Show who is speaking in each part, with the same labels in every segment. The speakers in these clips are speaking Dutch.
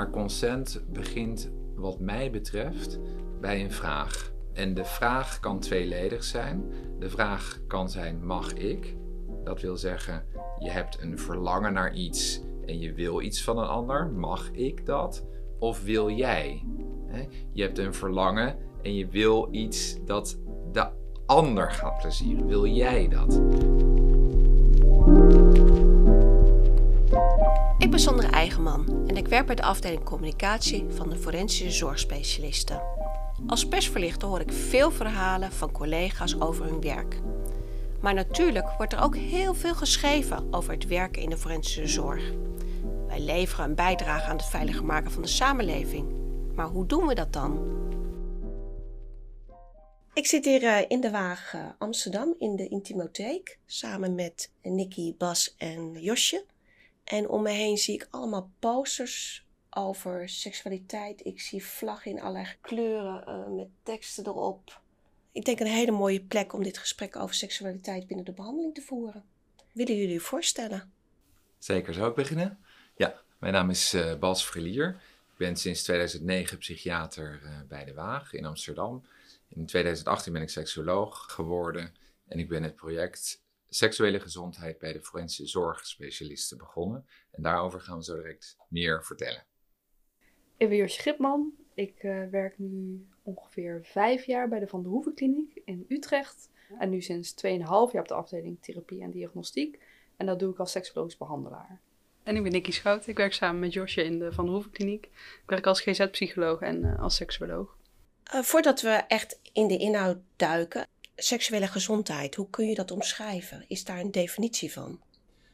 Speaker 1: Maar consent begint, wat mij betreft, bij een vraag. En de vraag kan tweeledig zijn. De vraag kan zijn: mag ik? Dat wil zeggen, je hebt een verlangen naar iets en je wil iets van een ander. Mag ik dat? Of wil jij? Je hebt een verlangen en je wil iets dat de ander gaat plezieren. Wil jij dat?
Speaker 2: Ik ben Sandra Eigenman en ik werk bij de afdeling communicatie van de forensische zorgspecialisten. Als persverlichter hoor ik veel verhalen van collega's over hun werk. Maar natuurlijk wordt er ook heel veel geschreven over het werken in de forensische zorg. Wij leveren een bijdrage aan het veiliger maken van de samenleving. Maar hoe doen we dat dan? Ik zit hier eh, in de Waag eh, Amsterdam in de Intimotheek samen met Nicky, Bas en Josje. En om me heen zie ik allemaal posters over seksualiteit. Ik zie vlaggen in allerlei kleuren uh, met teksten erop. Ik denk een hele mooie plek om dit gesprek over seksualiteit binnen de behandeling te voeren. Willen jullie je voorstellen?
Speaker 1: Zeker, zou ik beginnen? Ja, mijn naam is uh, Bas Verlier. Ik ben sinds 2009 psychiater uh, bij de Waag in Amsterdam. In 2018 ben ik seksuoloog geworden en ik ben het project seksuele gezondheid bij de forensische zorgspecialisten begonnen. En daarover gaan we zo direct meer vertellen.
Speaker 3: Ik ben Josje Gipman. Ik uh, werk nu ongeveer vijf jaar bij de Van der Hoeven Kliniek in Utrecht. En nu sinds 2,5 jaar op de afdeling therapie en diagnostiek. En dat doe ik als seksuologisch behandelaar.
Speaker 4: En ik ben Nicky Schout. Ik werk samen met Josje in de Van der Hoeven Kliniek. Ik werk als GZ-psycholoog en uh, als seksuoloog.
Speaker 2: Uh, voordat we echt in de inhoud duiken, seksuele gezondheid, hoe kun je dat omschrijven? Is daar een definitie van?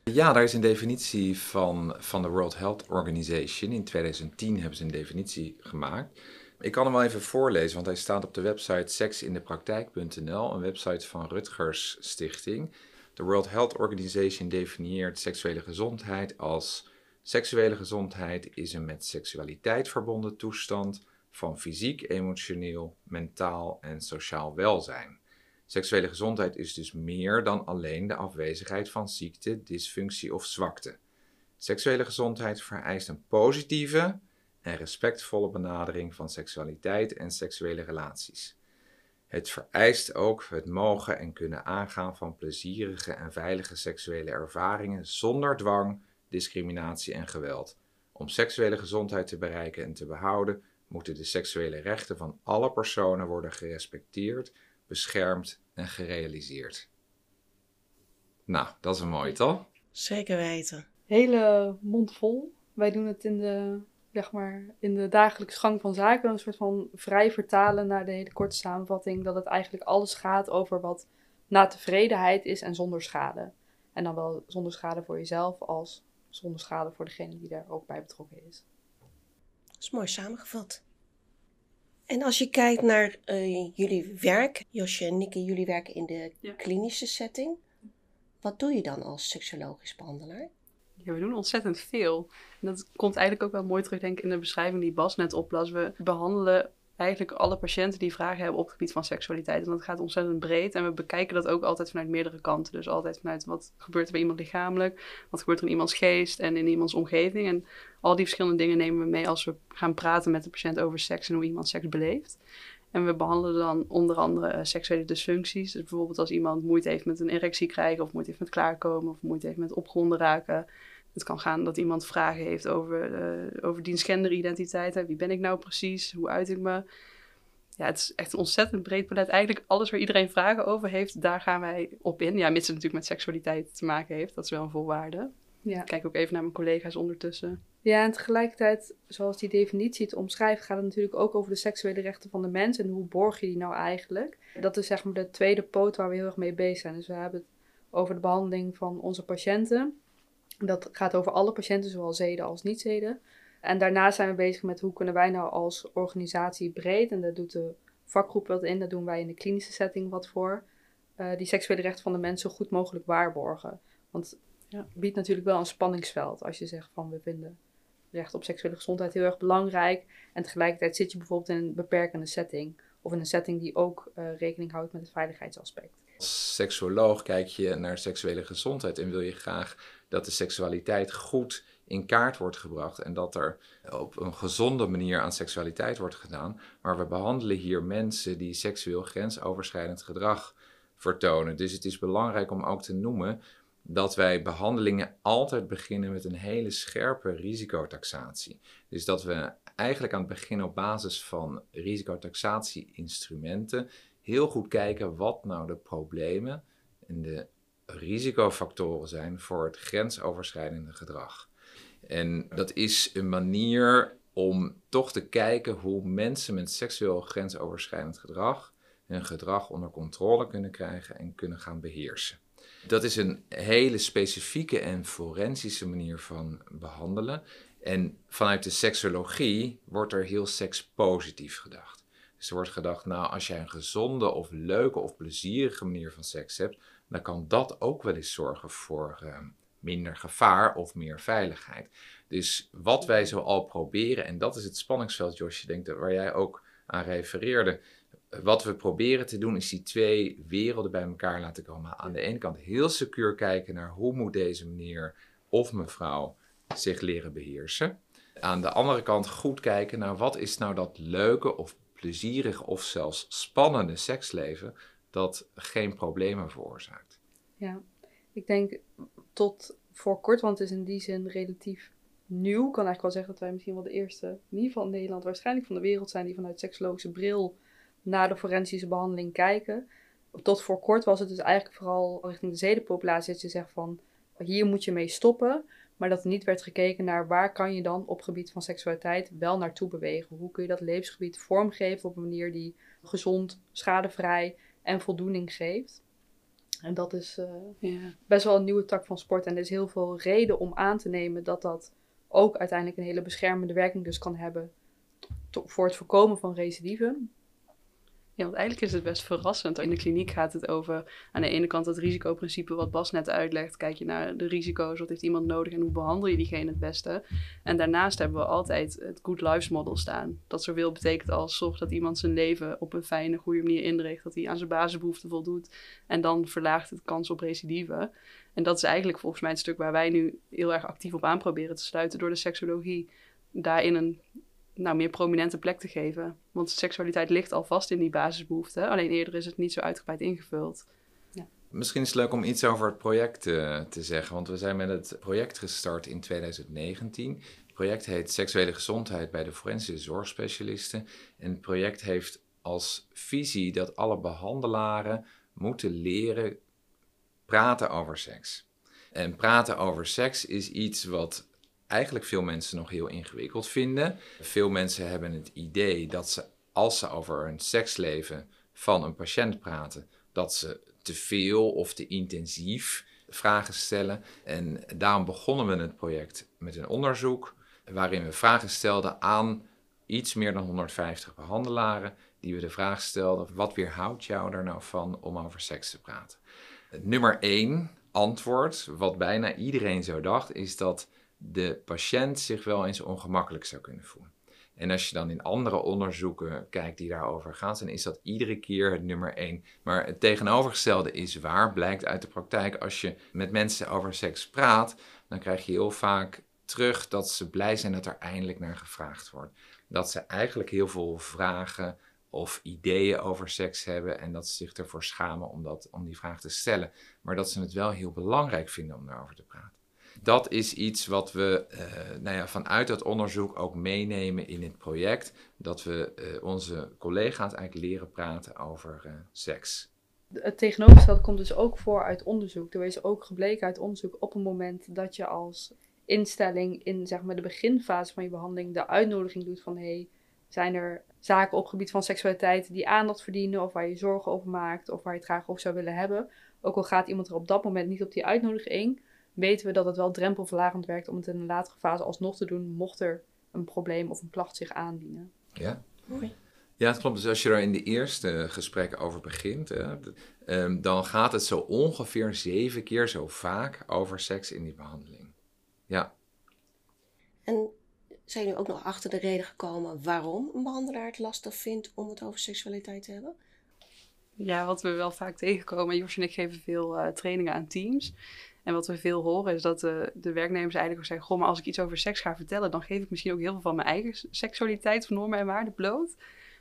Speaker 1: Ja, daar is een definitie van, van de World Health Organization. In 2010 hebben ze een definitie gemaakt. Ik kan hem wel even voorlezen, want hij staat op de website seksindepraktijk.nl, een website van Rutgers Stichting. De World Health Organization definieert seksuele gezondheid als seksuele gezondheid is een met seksualiteit verbonden toestand van fysiek, emotioneel, mentaal en sociaal welzijn. Seksuele gezondheid is dus meer dan alleen de afwezigheid van ziekte, dysfunctie of zwakte. Seksuele gezondheid vereist een positieve en respectvolle benadering van seksualiteit en seksuele relaties. Het vereist ook het mogen en kunnen aangaan van plezierige en veilige seksuele ervaringen zonder dwang, discriminatie en geweld. Om seksuele gezondheid te bereiken en te behouden, moeten de seksuele rechten van alle personen worden gerespecteerd beschermd en gerealiseerd. Nou, dat is een mooi, toch?
Speaker 2: Zeker weten.
Speaker 3: Hele mond vol. Wij doen het in de, zeg maar, in de dagelijkse gang van zaken. Een soort van vrij vertalen naar de hele korte samenvatting. Dat het eigenlijk alles gaat over wat na tevredenheid is en zonder schade. En dan wel zonder schade voor jezelf als zonder schade voor degene die daar ook bij betrokken is.
Speaker 2: Dat is mooi samengevat. En als je kijkt naar uh, jullie werk, Josje en Nikke, jullie werken in de klinische setting. Wat doe je dan als seksologisch behandelaar?
Speaker 4: Ja, we doen ontzettend veel. En dat komt eigenlijk ook wel mooi terug, denk ik, in de beschrijving die Bas net oplas. We behandelen eigenlijk alle patiënten die vragen hebben op het gebied van seksualiteit. En dat gaat ontzettend breed. En we bekijken dat ook altijd vanuit meerdere kanten. Dus altijd vanuit wat gebeurt er bij iemand lichamelijk, wat gebeurt er in iemands geest en in iemands omgeving. En al die verschillende dingen nemen we mee als we gaan praten met de patiënt over seks en hoe iemand seks beleeft. En we behandelen dan onder andere uh, seksuele dysfuncties. Dus bijvoorbeeld als iemand moeite heeft met een erectie krijgen, of moeite heeft met klaarkomen, of moeite heeft met opgewonden raken. Het kan gaan dat iemand vragen heeft over, uh, over diensgenderidentiteit. Wie ben ik nou precies? Hoe uit ik me? Ja, het is echt een ontzettend breed palet. Eigenlijk alles waar iedereen vragen over heeft, daar gaan wij op in. Ja, mits het natuurlijk met seksualiteit te maken heeft. Dat is wel een voorwaarde. Ja. Ik kijk ook even naar mijn collega's ondertussen.
Speaker 3: Ja, en tegelijkertijd, zoals die definitie het omschrijft, gaat het natuurlijk ook over de seksuele rechten van de mens en hoe borg je die nou eigenlijk. Dat is zeg maar de tweede poot waar we heel erg mee bezig zijn. Dus we hebben het over de behandeling van onze patiënten. Dat gaat over alle patiënten, zowel zeden als niet-zeden. En daarna zijn we bezig met hoe kunnen wij nou als organisatie breed, en daar doet de vakgroep wat in, daar doen wij in de klinische setting wat voor, uh, die seksuele rechten van de mensen zo goed mogelijk waarborgen. Want ja, het biedt natuurlijk wel een spanningsveld als je zegt van we vinden recht op seksuele gezondheid heel erg belangrijk. En tegelijkertijd zit je bijvoorbeeld in een beperkende setting. Of in een setting die ook uh, rekening houdt met het veiligheidsaspect.
Speaker 1: Als seksuoloog kijk je naar seksuele gezondheid en wil je graag dat de seksualiteit goed in kaart wordt gebracht en dat er op een gezonde manier aan seksualiteit wordt gedaan. Maar we behandelen hier mensen die seksueel grensoverschrijdend gedrag vertonen. Dus het is belangrijk om ook te noemen dat wij behandelingen altijd beginnen met een hele scherpe risicotaxatie. Dus dat we eigenlijk aan het begin op basis van risicotaxatie-instrumenten heel goed kijken wat nou de problemen en de risicofactoren zijn voor het grensoverschrijdende gedrag. En dat is een manier om toch te kijken hoe mensen met seksueel grensoverschrijdend gedrag hun gedrag onder controle kunnen krijgen en kunnen gaan beheersen. Dat is een hele specifieke en forensische manier van behandelen. En vanuit de seksologie wordt er heel sekspositief gedacht. Dus er wordt gedacht, nou, als jij een gezonde of leuke of plezierige manier van seks hebt, dan kan dat ook wel eens zorgen voor uh, minder gevaar of meer veiligheid. Dus wat wij zo al proberen, en dat is het spanningsveld, Josje, denk waar jij ook aan refereerde. Wat we proberen te doen is die twee werelden bij elkaar laten komen. Aan de ene kant heel secuur kijken naar hoe moet deze meneer of mevrouw zich leren beheersen. Aan de andere kant goed kijken naar wat is nou dat leuke of plezierig of zelfs spannende seksleven dat geen problemen veroorzaakt.
Speaker 3: Ja, ik denk tot voor kort, want het is in die zin relatief nieuw. Kan eigenlijk wel zeggen dat wij misschien wel de eerste, in ieder geval in Nederland, waarschijnlijk van de wereld zijn die vanuit seksologische bril naar de forensische behandeling kijken. Tot voor kort was het dus eigenlijk vooral richting de zedenpopulatie dat je zegt van hier moet je mee stoppen. Maar dat er niet werd gekeken naar waar kan je dan op gebied van seksualiteit wel naartoe bewegen. Hoe kun je dat levensgebied vormgeven op een manier die gezond, schadevrij en voldoening geeft. En dat is uh, best wel een nieuwe tak van sport. En er is heel veel reden om aan te nemen dat dat ook uiteindelijk een hele beschermende werking dus kan hebben voor het voorkomen van recidive.
Speaker 4: Ja, want eigenlijk is het best verrassend. In de kliniek gaat het over aan de ene kant het risicoprincipe wat Bas net uitlegt. Kijk je naar de risico's, wat heeft iemand nodig en hoe behandel je diegene het beste. En daarnaast hebben we altijd het Good Lives Model staan. Dat zoveel betekent als zorg dat iemand zijn leven op een fijne, goede manier inricht. Dat hij aan zijn basisbehoeften voldoet. En dan verlaagt het kans op recidive. En dat is eigenlijk volgens mij het stuk waar wij nu heel erg actief op aan proberen te sluiten door de seksologie daarin een nou, meer prominente plek te geven. Want seksualiteit ligt al vast in die basisbehoeften. Alleen eerder is het niet zo uitgebreid ingevuld.
Speaker 1: Ja. Misschien is het leuk om iets over het project uh, te zeggen. Want we zijn met het project gestart in 2019. Het project heet Seksuele Gezondheid bij de Forensische Zorgspecialisten. En het project heeft als visie dat alle behandelaren moeten leren praten over seks. En praten over seks is iets wat eigenlijk veel mensen nog heel ingewikkeld vinden. Veel mensen hebben het idee dat ze, als ze over een seksleven van een patiënt praten, dat ze te veel of te intensief vragen stellen. En daarom begonnen we het project met een onderzoek waarin we vragen stelden aan iets meer dan 150 behandelaren, die we de vraag stelden: wat weerhoudt jou er nou van om over seks te praten? Nummer één antwoord, wat bijna iedereen zo dacht, is dat de patiënt zich wel eens ongemakkelijk zou kunnen voelen. En als je dan in andere onderzoeken kijkt die daarover gaan, dan is dat iedere keer het nummer één. Maar het tegenovergestelde is waar, blijkt uit de praktijk. Als je met mensen over seks praat, dan krijg je heel vaak terug dat ze blij zijn dat er eindelijk naar gevraagd wordt. Dat ze eigenlijk heel veel vragen of ideeën over seks hebben en dat ze zich ervoor schamen om, dat, om die vraag te stellen. Maar dat ze het wel heel belangrijk vinden om daarover te praten dat is iets wat we uh, nou ja, vanuit dat onderzoek ook meenemen in het project. Dat we uh, onze collega's eigenlijk leren praten over uh, seks.
Speaker 3: Het tegenovergestelde komt dus ook voor uit onderzoek. Er is ook gebleken uit onderzoek op het moment dat je als instelling in zeg maar, de beginfase van je behandeling de uitnodiging doet van hey, zijn er zaken op gebied van seksualiteit die aandacht verdienen of waar je zorgen over maakt of waar je het graag over zou willen hebben. Ook al gaat iemand er op dat moment niet op die uitnodiging, weten we dat het wel drempelverlagend werkt om het in een latere fase alsnog te doen, mocht er een probleem of een klacht zich aandienen.
Speaker 1: Ja. Mooi. Ja, het klopt. Dus als je er in de eerste gesprekken over begint, hè, ehm, dan gaat het zo ongeveer zeven keer zo vaak over seks in die behandeling. Ja.
Speaker 2: En zijn jullie ook nog achter de reden gekomen waarom een behandelaar het lastig vindt om het over seksualiteit te hebben?
Speaker 4: Ja, wat we wel vaak tegenkomen, Jos en ik geven veel uh, trainingen aan teams. En wat we veel horen is dat de, de werknemers eigenlijk ook zeggen: Goh, maar als ik iets over seks ga vertellen, dan geef ik misschien ook heel veel van mijn eigen seksualiteit, van normen en waarden bloot.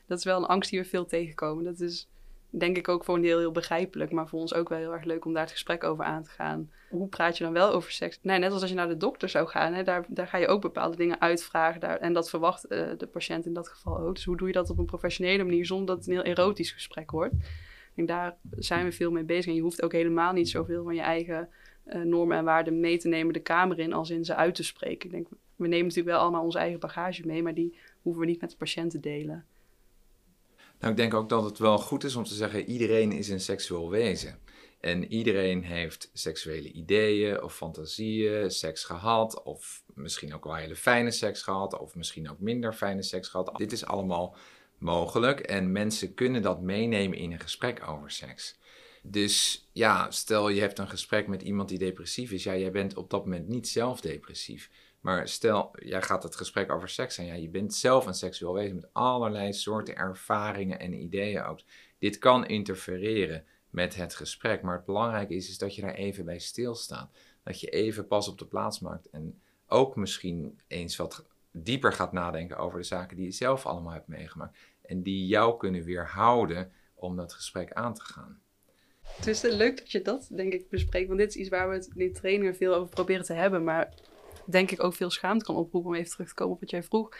Speaker 4: Dat is wel een angst die we veel tegenkomen. Dat is denk ik ook voor een deel heel begrijpelijk, maar voor ons ook wel heel erg leuk om daar het gesprek over aan te gaan. Hoe praat je dan wel over seks? Nee, net als als je naar de dokter zou gaan, hè, daar, daar ga je ook bepaalde dingen uitvragen. Daar, en dat verwacht uh, de patiënt in dat geval ook. Dus hoe doe je dat op een professionele manier zonder dat het een heel erotisch gesprek wordt? En daar zijn we veel mee bezig. En je hoeft ook helemaal niet zoveel van je eigen uh, normen en waarden mee te nemen de kamer in, als in ze uit te spreken. Ik denk, we nemen natuurlijk wel allemaal onze eigen bagage mee, maar die hoeven we niet met de patiënt te delen.
Speaker 1: Nou, ik denk ook dat het wel goed is om te zeggen: iedereen is een seksueel wezen. En iedereen heeft seksuele ideeën of fantasieën, seks gehad, of misschien ook wel hele fijne seks gehad, of misschien ook minder fijne seks gehad. Dit is allemaal mogelijk en mensen kunnen dat meenemen in een gesprek over seks. Dus ja, stel je hebt een gesprek met iemand die depressief is, ja, jij bent op dat moment niet zelf depressief. Maar stel, jij gaat het gesprek over seks aan. Ja, je bent zelf een seksueel wezen met allerlei soorten ervaringen en ideeën ook. Dit kan interfereren met het gesprek. Maar het belangrijke is, is dat je daar even bij stilstaat. Dat je even pas op de plaats maakt. En ook misschien eens wat dieper gaat nadenken over de zaken die je zelf allemaal hebt meegemaakt. En die jou kunnen weerhouden om dat gesprek aan te gaan.
Speaker 4: Het is leuk dat je dat, denk ik, bespreekt. Want dit is iets waar we het in trainingen veel over proberen te hebben. Maar denk ik ook veel schaamte kan oproepen om even terug te komen op wat jij vroeg.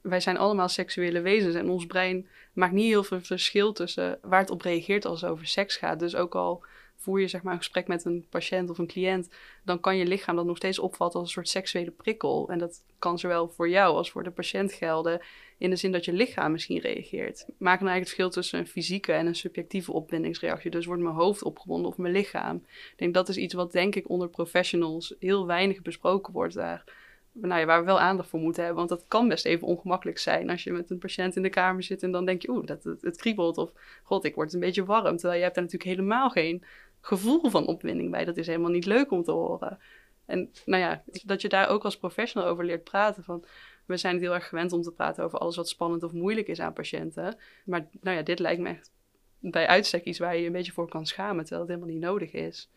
Speaker 4: Wij zijn allemaal seksuele wezens en ons brein maakt niet heel veel verschil tussen waar het op reageert als het over seks gaat. Dus ook al voer je zeg maar, een gesprek met een patiënt of een cliënt, dan kan je lichaam dat nog steeds opvatten als een soort seksuele prikkel. En dat kan zowel voor jou als voor de patiënt gelden, in de zin dat je lichaam misschien reageert. Maak dan eigenlijk het verschil tussen een fysieke en een subjectieve opwindingsreactie. Dus wordt mijn hoofd opgewonden of mijn lichaam. Ik denk dat is iets wat denk ik onder professionals heel weinig besproken wordt daar. Nou waar we wel aandacht voor moeten hebben. Want dat kan best even ongemakkelijk zijn als je met een patiënt in de kamer zit en dan denk je, oeh, dat, het, het kriebelt. Of god, ik word een beetje warm. Terwijl je hebt daar natuurlijk helemaal geen gevoel van opwinding bij. Dat is helemaal niet leuk om te horen. En nou ja, dat je daar ook als professional over leert praten. Van, we zijn het heel erg gewend om te praten over alles wat spannend of moeilijk is aan patiënten. Maar nou ja, dit lijkt me echt bij uitstek iets waar je je een beetje voor kan schamen, terwijl het helemaal niet nodig is.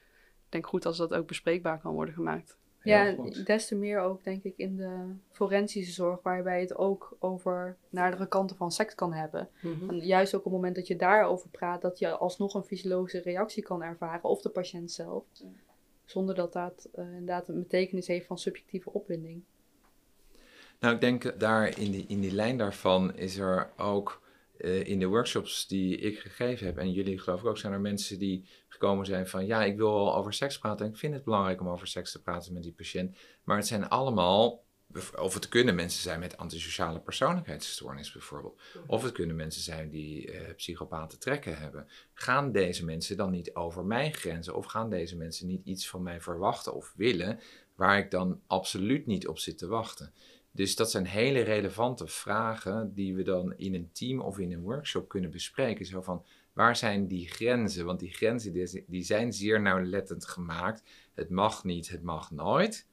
Speaker 4: Ik denk goed als dat ook bespreekbaar kan worden gemaakt.
Speaker 3: Ja, des te meer ook denk ik in de forensische zorg, waarbij je het ook over naardere kanten van seks kan hebben. Mhm. En juist ook op het moment dat je daarover praat, dat je alsnog een fysiologische reactie kan ervaren, of de patiënt zelf. Zonder dat dat uh, inderdaad een betekenis heeft van subjectieve opwinding.
Speaker 1: Nou, ik denk daar in die, in die lijn daarvan is er ook uh, in de workshops die ik gegeven heb, en jullie geloof ik ook, zijn er mensen die gekomen zijn van ja, ik wil al over seks praten en ik vind het belangrijk om over seks te praten met die patiënt. Maar het zijn allemaal, of het kunnen mensen zijn met antisociale persoonlijkheidsstoornis bijvoorbeeld, of het kunnen mensen zijn die uh, psychopathe trekken hebben. Gaan deze mensen dan niet over mijn grenzen of gaan deze mensen niet iets van mij verwachten of willen waar ik dan absoluut niet op zit te wachten? Dus dat zijn hele relevante vragen die we dan in een team of in een workshop kunnen bespreken. Zo van, waar zijn die grenzen? Want die grenzen die zijn zeer nauwlettend gemaakt. Het mag niet, het mag nooit.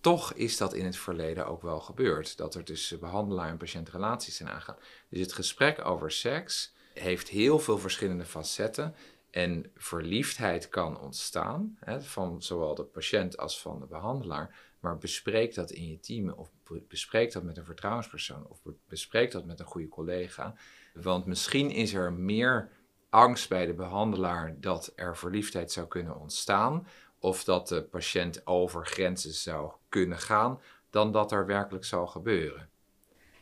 Speaker 1: Toch is dat in het verleden ook wel gebeurd. Dat er tussen behandelaar en patiënt relaties zijn aangegaan. Dus het gesprek over seks heeft heel veel verschillende facetten. En verliefdheid kan ontstaan, hè, van zowel de patiënt als van de behandelaar. Maar bespreek dat in je team of bespreek dat met een vertrouwenspersoon of bespreek dat met een goede collega. Want misschien is er meer angst bij de behandelaar dat er verliefdheid zou kunnen ontstaan of dat de patiënt over grenzen zou kunnen gaan dan dat er werkelijk zal gebeuren.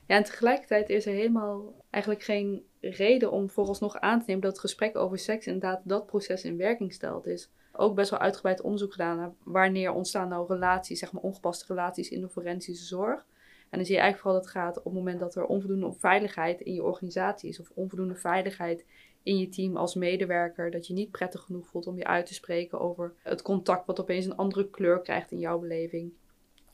Speaker 3: Ja, en tegelijkertijd is er helemaal eigenlijk geen reden om vooralsnog aan te nemen dat het gesprek over seks inderdaad dat proces in werking stelt. is ook best wel uitgebreid onderzoek gedaan naar wanneer ontstaan nou relaties, zeg maar ongepaste relaties in de forensische zorg. En dan zie je eigenlijk vooral dat het gaat op het moment dat er onvoldoende veiligheid in je organisatie is of onvoldoende veiligheid in je team als medewerker, dat je niet prettig genoeg voelt om je uit te spreken over het contact wat opeens een andere kleur krijgt in jouw beleving.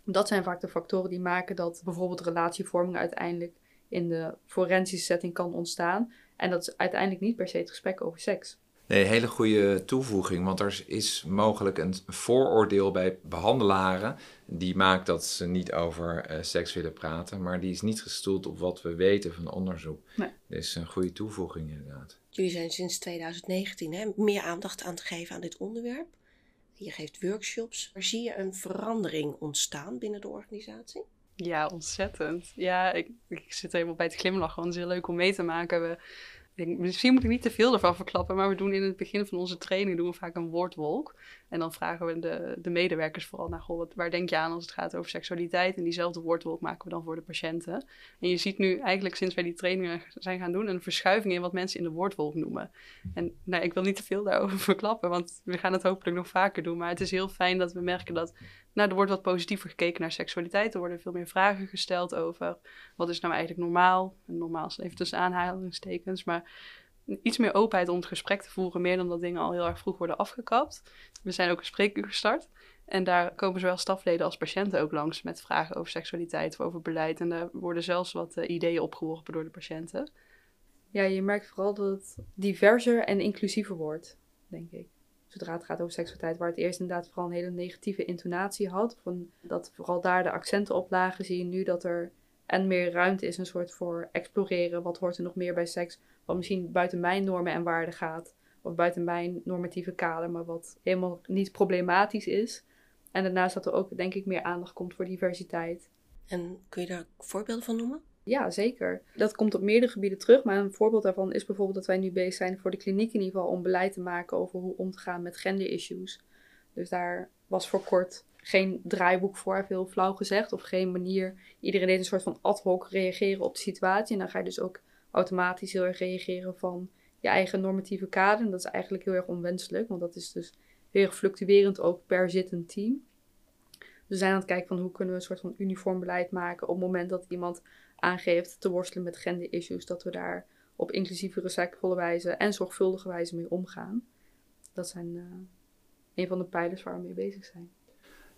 Speaker 3: Dat zijn vaak de factoren die maken dat bijvoorbeeld relatievorming uiteindelijk in de forensische setting kan ontstaan. En dat is uiteindelijk niet per se het gesprek over seks.
Speaker 1: Nee, hele goede toevoeging. Want er is mogelijk een vooroordeel bij behandelaren. Die maakt dat ze niet over uh, seks willen praten. Maar die is niet gestoeld op wat we weten van onderzoek. Nee. Dus een goede toevoeging inderdaad.
Speaker 2: Jullie zijn sinds 2019 hè, meer aandacht aan te geven aan dit onderwerp. Je geeft workshops. Zie je een verandering ontstaan binnen de organisatie?
Speaker 4: Ja, ontzettend. Ja, ik, ik zit helemaal bij het glimlachen, want het is heel leuk om mee te maken. We misschien moet ik niet te veel ervan verklappen, maar we doen in het begin van onze training doen we vaak een woordwolk. En dan vragen we de, de medewerkers vooral naar, goh, wat, waar denk je aan als het gaat over seksualiteit? En diezelfde woordwolk maken we dan voor de patiënten. En je ziet nu eigenlijk sinds wij die trainingen zijn gaan doen, een verschuiving in wat mensen in de woordwolk noemen. En nou, ik wil niet te veel daarover verklappen, want we gaan het hopelijk nog vaker doen. Maar het is heel fijn dat we merken dat nou, er wordt wat positiever gekeken naar seksualiteit. Er worden veel meer vragen gesteld over wat is nou eigenlijk normaal. En normaal is even tussen aanhalingstekens, maar iets meer openheid om het gesprek te voeren, meer dan dat dingen al heel erg vroeg worden afgekapt. We zijn ook een spreekuur gestart. En daar komen zowel stafleden als patiënten ook langs met vragen over seksualiteit of over beleid. En daar worden zelfs wat uh, ideeën opgeworpen door de patiënten.
Speaker 3: Ja, je merkt vooral dat het diverser en inclusiever wordt, denk ik zodra het gaat over seksualiteit, waar het eerst inderdaad vooral een hele negatieve intonatie had. Van dat vooral daar de accenten op lagen, zie je nu dat er en meer ruimte is, een soort voor exploreren. Wat hoort er nog meer bij seks? Wat misschien buiten mijn normen en waarden gaat. Of buiten mijn normatieve kader, maar wat helemaal niet problematisch is. En daarnaast dat er ook, denk ik, meer aandacht komt voor diversiteit.
Speaker 2: En kun je daar voorbeelden van noemen?
Speaker 3: Ja, zeker. Dat komt op meerdere gebieden terug. Maar een voorbeeld daarvan is bijvoorbeeld dat wij nu bezig zijn voor de kliniek in ieder geval om beleid te maken over hoe om te gaan met gender-issues. Dus daar was voor kort geen draaiboek voor, heel flauw gezegd, of geen manier. Iedereen deed een soort van ad hoc reageren op de situatie. En dan ga je dus ook automatisch heel erg reageren van je eigen normatieve kader. En dat is eigenlijk heel erg onwenselijk, want dat is dus heel erg fluctuerend ook per zittend team. we zijn aan het kijken van hoe kunnen we een soort van uniform beleid maken op het moment dat iemand aangeeft te worstelen met gender-issues, dat we daar op inclusieve, respectvolle wijze en zorgvuldige wijze mee omgaan. Dat zijn uh, een van de pijlers waar we mee bezig zijn.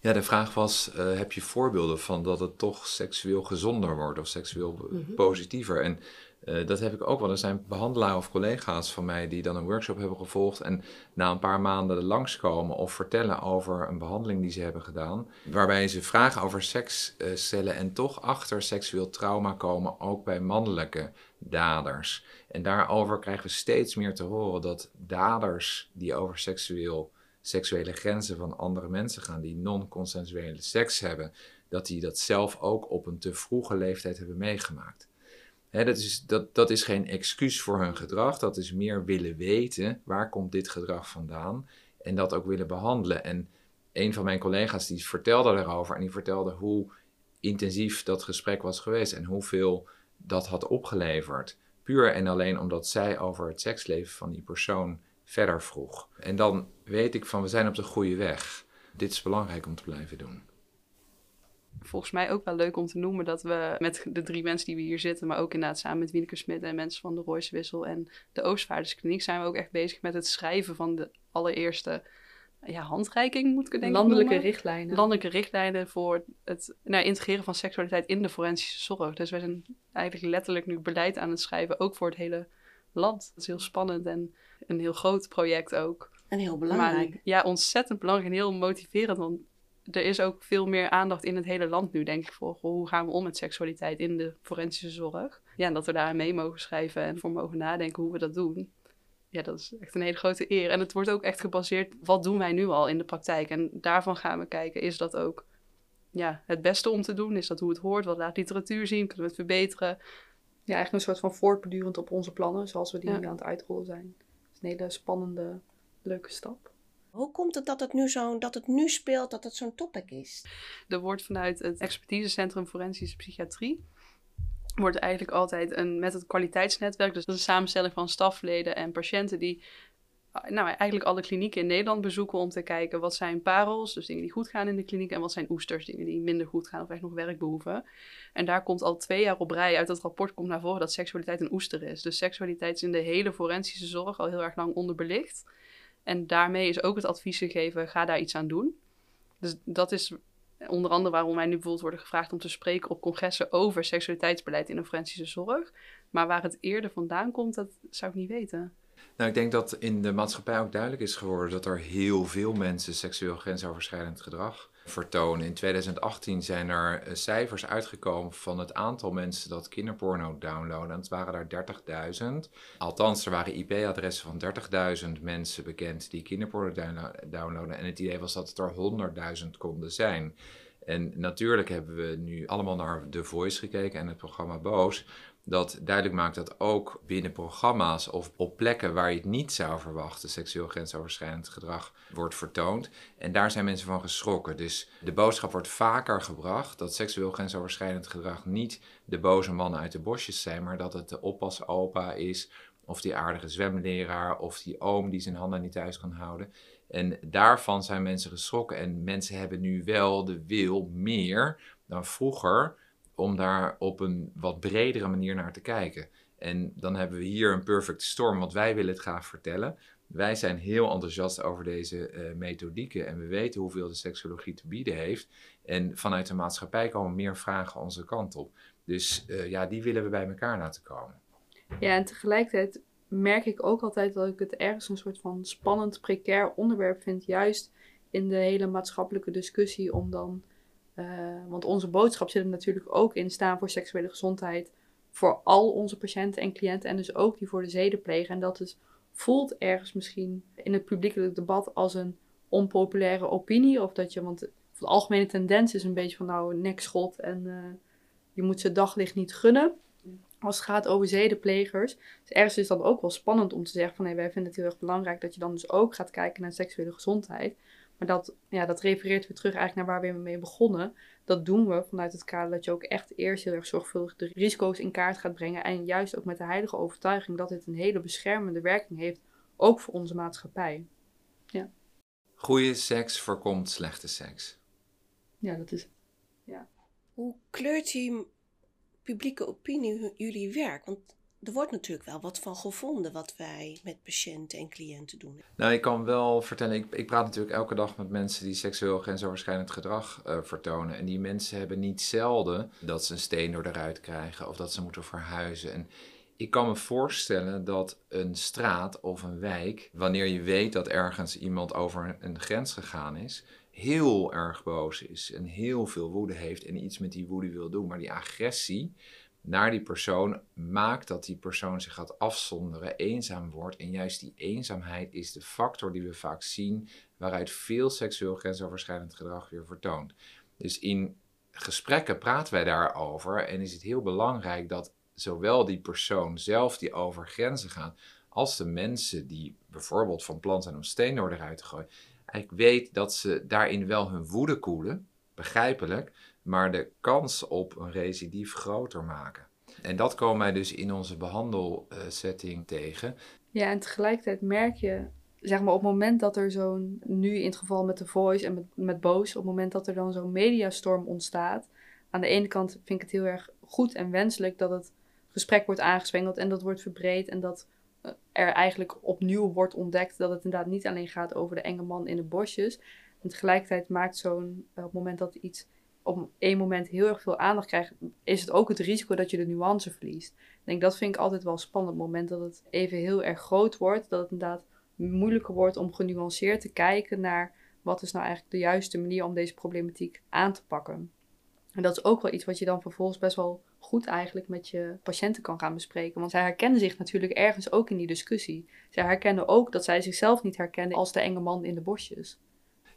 Speaker 1: Ja, de vraag was: uh, heb je voorbeelden van dat het toch seksueel gezonder wordt of seksueel mhm. positiever? En uh, dat heb ik ook wel. Er zijn behandelaren of collega's van mij die dan een workshop hebben gevolgd en na een paar maanden langskomen of vertellen over een behandeling die ze hebben gedaan, waarbij ze vragen over seks uh, stellen en toch achter seksueel trauma komen, ook bij mannelijke daders. En daarover krijgen we steeds meer te horen dat daders die over seksueel, seksuele grenzen van andere mensen gaan, die non-consensuele seks hebben, dat die dat zelf ook op een te vroege leeftijd hebben meegemaakt dat, is, dat, dat is geen excuus voor hun gedrag, dat is meer willen weten waar komt dit gedrag vandaan en dat ook willen behandelen. En een van mijn collega's die vertelde daarover en die vertelde hoe intensief dat gesprek was geweest en hoeveel dat had opgeleverd. Puur en alleen omdat zij over het seksleven van die persoon verder vroeg. En dan weet ik van we zijn op de goede weg. Dit is belangrijk om te blijven doen
Speaker 4: volgens mij ook wel leuk om te noemen dat we met de drie mensen die we hier zitten, maar ook inderdaad samen met Wieneke Smit en mensen van de Royce en de Oostvaarderskliniek, zijn we ook echt bezig met het schrijven van de allereerste ja, handreiking, moet ik het.
Speaker 3: Landelijke richtlijnen.
Speaker 4: Landelijke richtlijnen voor het nou, integreren van seksualiteit in de forensische zorg. Dus wij zijn eigenlijk letterlijk nu beleid aan het schrijven, ook voor het hele land. Dat is heel spannend en een heel groot project ook.
Speaker 2: En heel belangrijk.
Speaker 4: ja, ontzettend belangrijk en heel motiverend. Want er is ook veel meer aandacht in het hele land nu, denk ik, voor hoe gaan we om met seksualiteit in de forensische zorg. Ja, en dat we daar mee mogen schrijven en voor mogen nadenken hoe we dat doen. Ja, dat is echt een hele grote eer. En het wordt ook echt gebaseerd, wat doen wij nu al in de praktijk? En daarvan gaan we kijken, is dat ook ja, het beste om te doen? Is dat hoe het hoort? Wat laat literatuur zien? Kunnen we het verbeteren?
Speaker 3: Ja, eigenlijk een soort van voortbedurend op onze plannen, zoals we die nu aan het uitrollen zijn. Een hele spannende, leuke stap.
Speaker 2: Hoe komt het dat het nu, zo, dat het nu speelt, dat het zo'n topic is?
Speaker 4: Er wordt vanuit het expertisecentrum Forensische Psychiatrie wordt eigenlijk altijd een, met het kwaliteitsnetwerk, dus dat is een samenstelling van stafleden en patiënten die nou, eigenlijk alle klinieken in Nederland bezoeken om te kijken wat zijn parels, dus dingen die goed gaan in de kliniek, en wat zijn oesters, dingen die minder goed gaan of echt nog werk behoeven. En daar komt al twee jaar op rij uit dat rapport komt naar voren dat seksualiteit een oester is. Dus seksualiteit is in de hele forensische zorg al heel erg lang onderbelicht. En daarmee is ook het advies gegeven, ga daar iets aan doen. Dus dat is onder andere waarom wij nu bijvoorbeeld worden gevraagd om te spreken op congressen over seksualiteitsbeleid in de forensische zorg. Maar waar het eerder vandaan komt, dat zou ik niet weten.
Speaker 1: Nou, ik denk dat in de maatschappij ook duidelijk is geworden dat er heel veel mensen seksueel grensoverschrijdend gedrag vertonen. In 2018 zijn er eh, cijfers uitgekomen van het aantal mensen dat kinderporno downloaden. En het waren daar 30.000. Althans, er waren IP-adressen van 30.000 mensen bekend die kinderporno downloaden. En het idee was dat het er 100.000 konden zijn. En natuurlijk hebben we nu allemaal naar The Voice gekeken en het programma Boos dat duidelijk maakt dat ook binnen programma's of op plekken waar je het niet zou verwachten, seksueel grensoverschrijdend gedrag wordt vertoond. En daar zijn mensen van geschrokken. Dus de boodschap wordt vaker gebracht dat seksueel grensoverschrijdend gedrag niet de boze mannen uit de bosjes zijn, maar dat het de oppasopa is, of die aardige zwemleraar, of die oom die zijn handen niet thuis kan houden. En daarvan zijn mensen geschrokken. En mensen hebben nu wel de wil meer dan vroeger om daar op een wat bredere manier naar te kijken. En dan hebben we hier een perfect storm, want wij willen het graag vertellen. Wij zijn heel enthousiast over deze uh, methodieken en we weten hoeveel de seksologie te bieden heeft. En vanuit de maatschappij komen meer vragen onze kant op. Dus uh, ja, die willen we bij elkaar laten komen.
Speaker 3: Ja, en tegelijkertijd merk ik ook altijd dat ik het ergens een soort van spannend, precair onderwerp vind. Juist in de hele maatschappelijke discussie om dan uh, want onze boodschap zit er natuurlijk ook in staan voor seksuele gezondheid. Voor al onze patiënten en cliënten. En dus ook die voor de zedenpleger. En dat is, voelt ergens misschien in het publiekelijk debat als een onpopulaire opinie. Of dat je, want de algemene tendens is een beetje van nou nekschot en uh, je moet ze daglicht niet gunnen. Als het gaat over zedenplegers. Dus ergens is dan ook wel spannend om te zeggen van wij vinden het heel erg belangrijk dat je dan dus ook gaat kijken naar seksuele gezondheid. Maar dat, ja, dat refereert weer terug eigenlijk naar waar we mee begonnen. Dat doen we vanuit het kader dat je ook echt eerst heel erg zorgvuldig de risico's in kaart gaat brengen. En juist ook met de heilige overtuiging dat dit een hele beschermende werking heeft, ook voor onze maatschappij. Ja.
Speaker 1: Goede seks voorkomt slechte seks.
Speaker 3: Ja, dat is. Ja.
Speaker 2: Hoe kleurt die publieke opinie jullie werk? Want er wordt natuurlijk wel wat van gevonden wat wij met patiënten en cliënten doen.
Speaker 1: Nou, ik kan wel vertellen, ik, ik praat natuurlijk elke dag met mensen die seksueel grensoverschrijdend gedrag uh, vertonen. En die mensen hebben niet zelden dat ze een steen door de ruit krijgen of dat ze moeten verhuizen. En ik kan me voorstellen dat een straat of een wijk, wanneer je weet dat ergens iemand over een grens gegaan is, heel erg boos is en heel veel woede heeft en iets met die woede wil doen. Maar die agressie naar die persoon maakt dat die persoon zich gaat afzonderen, eenzaam wordt. En juist die eenzaamheid is de factor die we vaak zien waaruit veel seksueel grensoverschrijdend gedrag weer vertoont. Dus in gesprekken praten wij daarover en is het heel belangrijk dat zowel die persoon zelf die over grenzen gaat, als de mensen die bijvoorbeeld van plan zijn om steen door eruit te gooien, eigenlijk weet dat ze daarin wel hun woede koelen, begrijpelijk, maar de kans op een recidief groter maken. En dat komen wij dus in onze behandelsetting tegen.
Speaker 3: Ja, en tegelijkertijd merk je, zeg maar, op het moment dat er zo'n, nu in het geval met de Voice en met, met Boos, op het moment dat er dan zo'n mediastorm ontstaat, aan de ene kant vind ik het heel erg goed en wenselijk dat het gesprek wordt aangezwengeld en dat wordt verbreed en dat eh, er eigenlijk opnieuw wordt ontdekt dat het inderdaad niet alleen gaat over de enge man in de bosjes. En tegelijkertijd maakt zo'n, eh, op het moment dat iets op één moment heel erg veel aandacht krijgt, is het ook het risico dat je de nuance verliest. Denk dat vind ik altijd wel spannend. Moment dat het even heel erg groot wordt, dat het inderdaad moeilijker wordt om genuanceerd te kijken naar wat is nou eigenlijk de juiste manier om deze problematiek aan te pakken. En dat is ook wel iets wat je dan vervolgens best wel goed eigenlijk met je patiënten kan gaan bespreken. Want zij herkennen zich natuurlijk ergens ook in die discussie. Zij herkennen ook dat zij zichzelf niet herkennen als de enge man in de bosjes.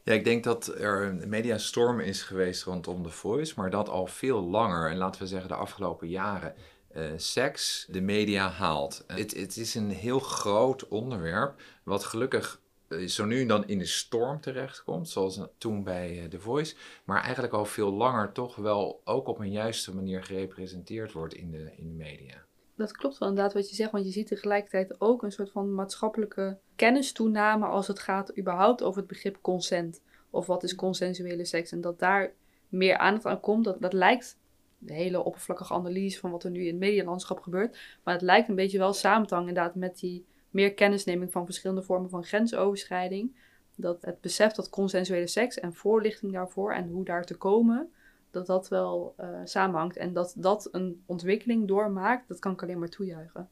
Speaker 1: Ja, ik denk dat er een mediastorm is geweest rondom The Voice, maar dat al veel langer. En laten we zeggen de afgelopen jaren. Uh, seks de media haalt. Het, het is een heel groot onderwerp, wat gelukkig uh, zo nu en dan in de storm terechtkomt, zoals toen bij The Voice, maar eigenlijk al veel langer toch wel ook op een juiste manier gerepresenteerd wordt in de, in de media
Speaker 3: dat klopt wel inderdaad wat je zegt, want je ziet tegelijkertijd ook een soort van maatschappelijke kennistoename als het gaat überhaupt over het begrip consent. Of wat is consensuele seks? En dat daar meer aandacht aan komt, dat, dat lijkt de hele oppervlakkige analyse van wat er nu in het medialandschap gebeurt. Maar het lijkt een beetje wel samen te inderdaad met die meer kennisneming van verschillende vormen van grensoverschrijding. Dat het besef dat consensuele seks en voorlichting daarvoor en hoe daar te komen, dat dat wel uh, samenhangt. En dat dat een ontwikkeling doormaakt, dat kan ik alleen maar toejuichen.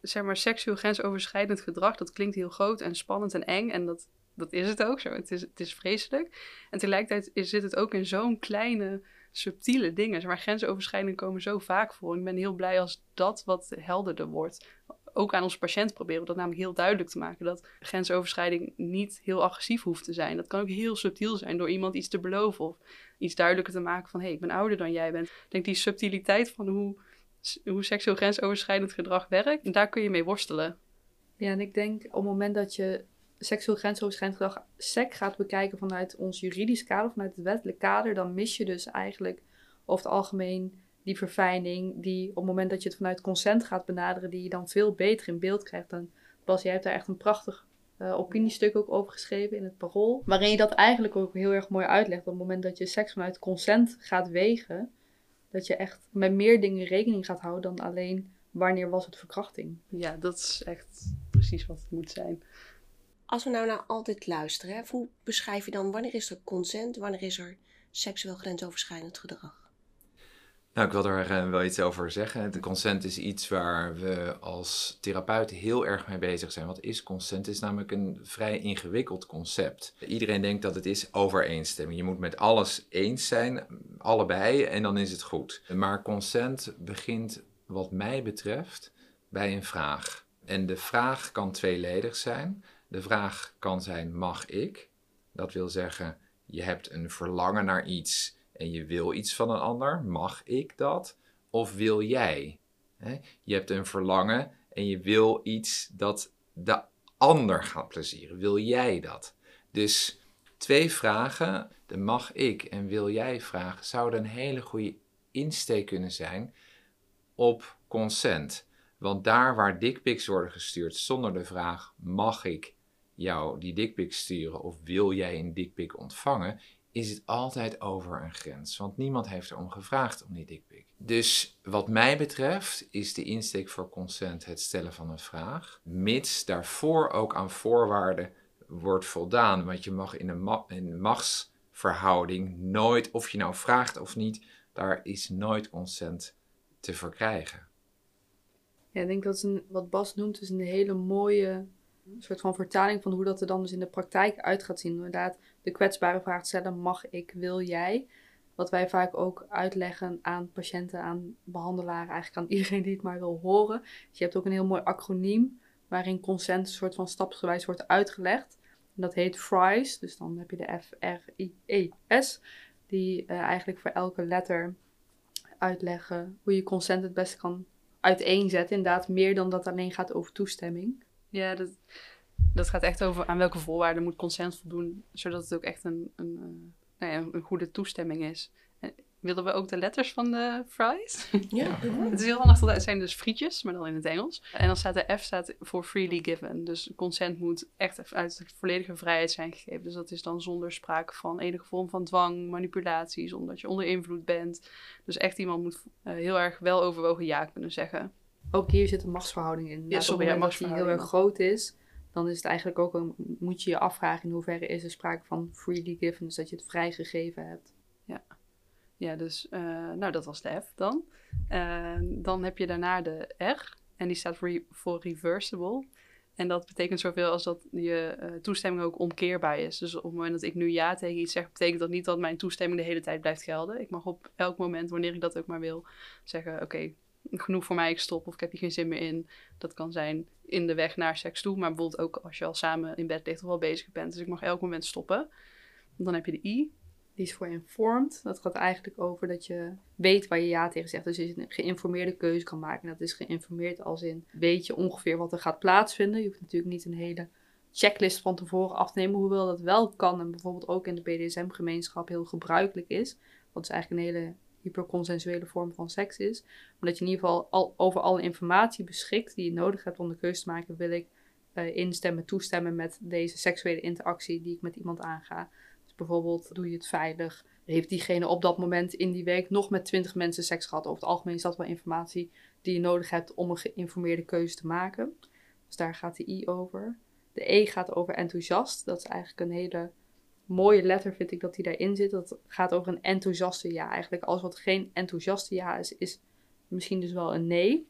Speaker 4: Zeg maar, seksueel grensoverschrijdend gedrag, dat klinkt heel groot en spannend en eng. En dat dat is het ook zo. Het is, het is vreselijk. En tegelijkertijd zit het ook in zo'n kleine, subtiele dingen. Maar grensoverschrijdingen komen zo vaak voor. ik ben heel blij als dat wat helderder wordt. Ook aan onze patiënt proberen we dat namelijk heel duidelijk te maken. Dat grensoverschrijding niet heel agressief hoeft te zijn. Dat kan ook heel subtiel zijn door iemand iets te beloven. Of iets duidelijker te maken van... hé, hey, ik ben ouder dan jij bent. Ik denk die subtiliteit van hoe, hoe seksueel grensoverschrijdend gedrag werkt... daar kun je mee worstelen.
Speaker 3: Ja, en ik denk op het moment dat je seksueel grensoverschrijdend gedrag SEC gaat bekijken vanuit ons juridisch kader, vanuit het wettelijk kader, dan mis je dus eigenlijk over het algemeen die verfijning, die op het moment dat je het vanuit consent gaat benaderen, die je dan veel beter in beeld krijgt. En Bas, jij hebt daar echt een prachtig uh, opiniestuk ook over geschreven in het parool, waarin je dat eigenlijk ook heel erg mooi uitlegt. Op het moment dat je seks vanuit consent gaat wegen, dat je echt met meer dingen rekening gaat houden dan alleen wanneer was het verkrachting.
Speaker 4: Ja, dat is echt precies wat het moet zijn.
Speaker 2: Als we nou naar altijd luisteren, hè, hoe beschrijf je dan wanneer is er consent, wanneer is er seksueel grensoverschrijdend gedrag?
Speaker 1: Nou, ik wil er uh, wel iets over zeggen. De consent is iets waar we als therapeuten heel erg mee bezig zijn. Wat is consent? Het is namelijk een vrij ingewikkeld concept. Iedereen denkt dat het is overeenstemming. Je moet met alles eens zijn, allebei, en dan is het goed. Maar consent begint, wat mij betreft, bij een vraag. En de vraag kan tweeledig zijn. De vraag kan zijn: mag ik? Dat wil zeggen, je hebt een verlangen naar iets en je wil iets van een ander. Mag ik dat? Of wil jij? Je hebt een verlangen en je wil iets dat de ander gaat plezieren. Wil jij dat? Dus twee vragen, de mag ik en wil jij vragen, zouden een hele goede insteek kunnen zijn op consent. Want daar waar dickpics worden gestuurd zonder de vraag mag ik jou die dikpik sturen of wil jij een dikpik ontvangen, is het altijd over een grens. Want niemand heeft erom gevraagd om die dikpik. Dus wat mij betreft is de insteek voor consent het stellen van een vraag, mits daarvoor ook aan voorwaarden wordt voldaan. Want je mag in een, ma een machtsverhouding nooit, of je nou vraagt of niet, daar is nooit consent te verkrijgen.
Speaker 3: Ja, ik denk dat wat Bas noemt, is een hele mooie een soort van vertaling van hoe dat er dan dus in de praktijk uit gaat zien. Inderdaad, de kwetsbare vraag stellen: mag ik, wil jij? Wat wij vaak ook uitleggen aan patiënten, aan behandelaren, eigenlijk aan iedereen die het maar wil horen. Dus je hebt ook een heel mooi acroniem waarin consent een soort van stapsgewijs wordt uitgelegd. Dat heet FRIES, dus dan heb je de F-R-I-E-S, die uh, eigenlijk voor elke letter uitleggen hoe je consent het beste kan uiteenzetten. Inderdaad, meer dan dat alleen gaat over toestemming.
Speaker 4: Ja, dat, dat gaat echt over aan welke voorwaarden moet consent voldoen, zodat het ook echt een, een, eh, nou ja, een goede toestemming is. En willen we ook de letters van de fries?
Speaker 2: Ja.
Speaker 4: het is heel handig, het zijn dus frietjes, maar dan in het Engels. En dan staat de F staat voor freely given. Dus consent moet echt uit de volledige vrijheid zijn gegeven. Dus dat is dan zonder sprake van enige vorm van dwang, manipulatie, zonder dat je onder invloed bent. Dus echt iemand moet uh, heel erg wel overwogen ja kunnen zeggen
Speaker 3: ook hier zit een machtsverhouding in. Ja, sorry, als die heel erg groot is, dan is het eigenlijk ook een, moet je je afvragen in hoeverre is er sprake van freely given, dus dat je het vrijgegeven hebt.
Speaker 4: Ja, ja dus uh, nou dat was de F dan. Uh, dan heb je daarna de R en die staat voor, voor reversible. En dat betekent zoveel als dat je uh, toestemming ook omkeerbaar is. Dus op het moment dat ik nu ja tegen iets zeg, betekent dat niet dat mijn toestemming de hele tijd blijft gelden. Ik mag op elk moment, wanneer ik dat ook maar wil, zeggen: Oké, genoeg voor mij, ik stop of ik heb hier geen zin meer in. Dat kan zijn in de weg naar seks toe, maar bijvoorbeeld ook als je al samen in bed ligt of al bezig bent. Dus ik mag elk moment stoppen. Dan heb je de I.
Speaker 3: Die is voor informed. Dat gaat eigenlijk over dat je weet waar je ja tegen zegt. Dus je een geïnformeerde keuze kan maken. Dat is geïnformeerd als in weet je ongeveer wat er gaat plaatsvinden. Je hoeft natuurlijk niet een hele checklist van tevoren af te nemen. Hoewel dat wel kan en bijvoorbeeld ook in de BDSM-gemeenschap heel gebruikelijk is. Dat is eigenlijk een hele hyperconsensuele vorm van seks is. Maar dat je in ieder geval al, over alle informatie beschikt die je nodig hebt om de keuze te maken. Wil ik uh, instemmen, toestemmen met deze seksuele interactie die ik met iemand aanga. Dus bijvoorbeeld, doe je het veilig? Heeft diegene op dat moment in die week nog met 20 mensen seks gehad? Over het algemeen is dat wel informatie die je nodig hebt om een geïnformeerde keuze te maken. Dus daar gaat de I over. De E gaat over enthousiast. Dat is eigenlijk een hele mooie letter vind ik dat die daarin zit. Dat gaat over een enthousiaste ja. Eigenlijk alles wat geen enthousiaste ja is, is misschien dus wel een nee.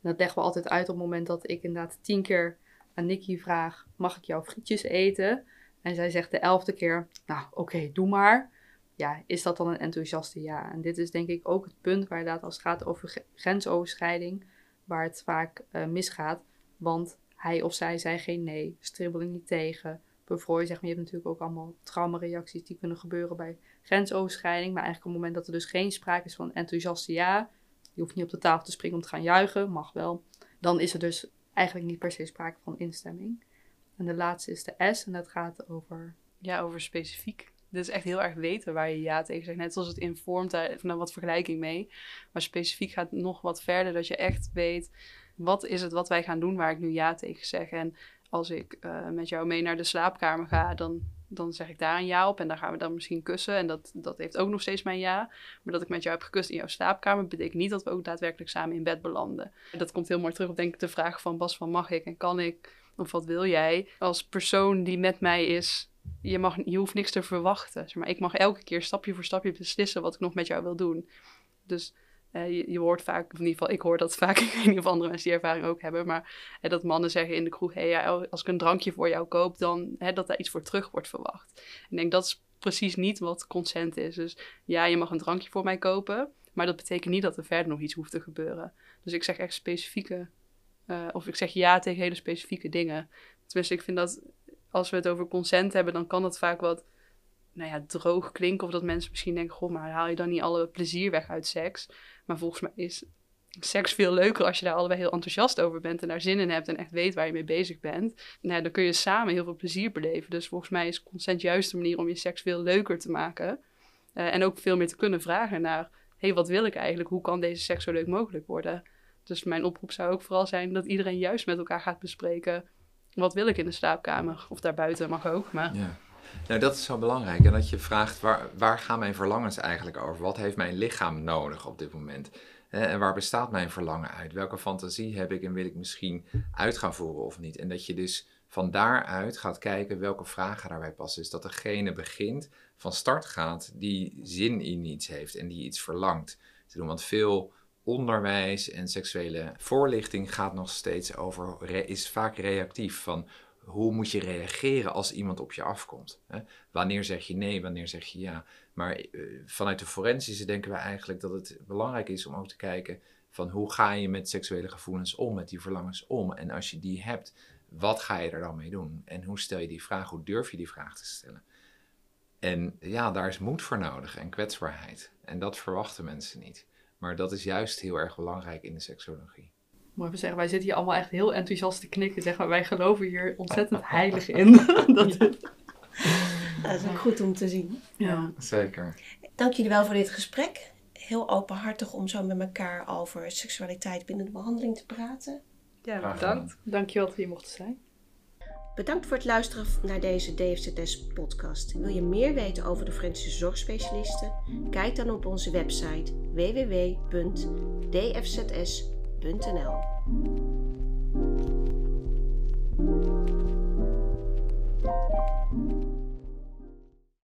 Speaker 3: Dat leggen we altijd uit op het moment dat ik inderdaad tien keer aan Nikki vraag: Mag ik jouw frietjes eten? En zij zegt de elfde keer: Nou, oké, doe maar. Ja, is dat dan een enthousiaste ja? En dit is denk ik ook het punt waar als het gaat over grensoverschrijding, waar het vaak uh, misgaat. Want hij of zij zei geen nee, stribbelen niet tegen, zeg maar. Je hebt natuurlijk ook allemaal traumareacties die kunnen gebeuren bij grensoverschrijding. Maar eigenlijk op het moment dat er dus geen sprake is van enthousiaste ja, je hoeft niet op de tafel te springen om te gaan juichen, mag wel. Dan is er dus eigenlijk niet per se sprake van instemming. En de laatste is de S en dat gaat over...
Speaker 4: Ja, over specifiek. Dit is echt heel erg weten waar je ja tegen zegt. Net zoals het informt, daar even wat vergelijking mee. Maar specifiek gaat nog wat verder, dat je echt weet... wat is het wat wij gaan doen waar ik nu ja tegen zeg. En als ik uh, met jou mee naar de slaapkamer ga, dan dan zeg ik daar een ja op en dan gaan we dan misschien kussen. En dat, dat heeft ook nog steeds mijn ja. Maar dat ik met jou heb gekust in jouw slaapkamer, betekent niet dat we ook daadwerkelijk samen in bed belanden. Dat komt heel mooi terug op denk ik de vraag van Bas van mag ik en kan ik? Of wat wil jij? Als persoon die met mij is, je, mag, je hoeft niks te verwachten. Zeg maar ik mag elke keer stapje voor stapje beslissen wat ik nog met jou wil doen. Dus uh, je, hoort vaak, in ieder geval ik hoor dat vaak, ik weet niet of andere mensen die ervaring ook hebben, maar uh, dat mannen zeggen in de kroeg, hey, ja, als ik een drankje voor jou koop, dan uh, dat daar iets voor terug wordt verwacht. Ik denk dat is precies niet wat consent is. Dus ja, je mag een drankje voor mij kopen, maar dat betekent niet dat er verder nog iets hoeft te gebeuren. Dus ik zeg echt specifieke, of ik zeg ja tegen hele specifieke dingen. Tenminste, ik vind dat als we het over consent hebben, dan kan dat vaak wat nou ja, droog klinken. Of dat mensen misschien denken, goh, maar haal je dan niet alle plezier weg uit seks? Maar volgens mij is seks veel leuker als je daar allebei heel enthousiast over bent en daar zin in hebt en echt weet waar je mee bezig bent. Nou, dan kun je samen heel veel plezier beleven. Dus volgens mij is consent juist de manier om je seks veel leuker te maken. Uh, en ook veel meer te kunnen vragen naar, hey, wat wil ik eigenlijk? Hoe kan deze seks zo leuk mogelijk worden? Dus mijn oproep zou ook vooral zijn dat iedereen juist met elkaar gaat bespreken, wat wil ik in de slaapkamer? Of daarbuiten mag ook, maar...
Speaker 1: Nou, dat is zo belangrijk. En dat je vraagt, waar, waar gaan mijn verlangens eigenlijk over? Wat heeft mijn lichaam nodig op dit moment? En waar bestaat mijn verlangen uit? Welke fantasie heb ik en wil ik misschien uit gaan voeren of niet? En dat je dus van daaruit gaat kijken welke vragen daarbij passen. Dus dat degene begint, van start gaat, die zin in iets heeft en die iets verlangt te doen. Want veel onderwijs en seksuele voorlichting gaat nog steeds over, is vaak reactief. Van hoe moet je reageren als iemand op je afkomt? Hè? Wanneer zeg je nee, wanneer zeg je ja? Maar eh, vanuit de forensische denken we eigenlijk dat het belangrijk is om ook te kijken van hoe ga je met seksuele gevoelens om, met die verlangens om? En als je die hebt, wat ga je er dan mee doen? En hoe stel je die vraag, hoe durf je die vraag te stellen? En ja, daar is moed voor nodig en kwetsbaarheid. En dat verwachten mensen niet. Maar dat is juist heel erg belangrijk in de seksologie
Speaker 3: moet even zeggen, wij zitten hier allemaal echt heel enthousiast te knikken. Zeg maar, wij geloven hier ontzettend heilig in. dat,
Speaker 2: dat is ook goed om te zien.
Speaker 1: Ja, zeker.
Speaker 2: Dank jullie wel voor dit gesprek. Heel openhartig om zo met elkaar over seksualiteit binnen de behandeling te praten.
Speaker 3: Ja, bedankt. Dankjewel dat we hier mochten zijn.
Speaker 2: Bedankt voor het luisteren naar deze DFZS-podcast. Wil je meer weten over de Forensische zorgspecialisten? Kijk dan op onze website www.dfzs.nl www.wijnandwijn.nl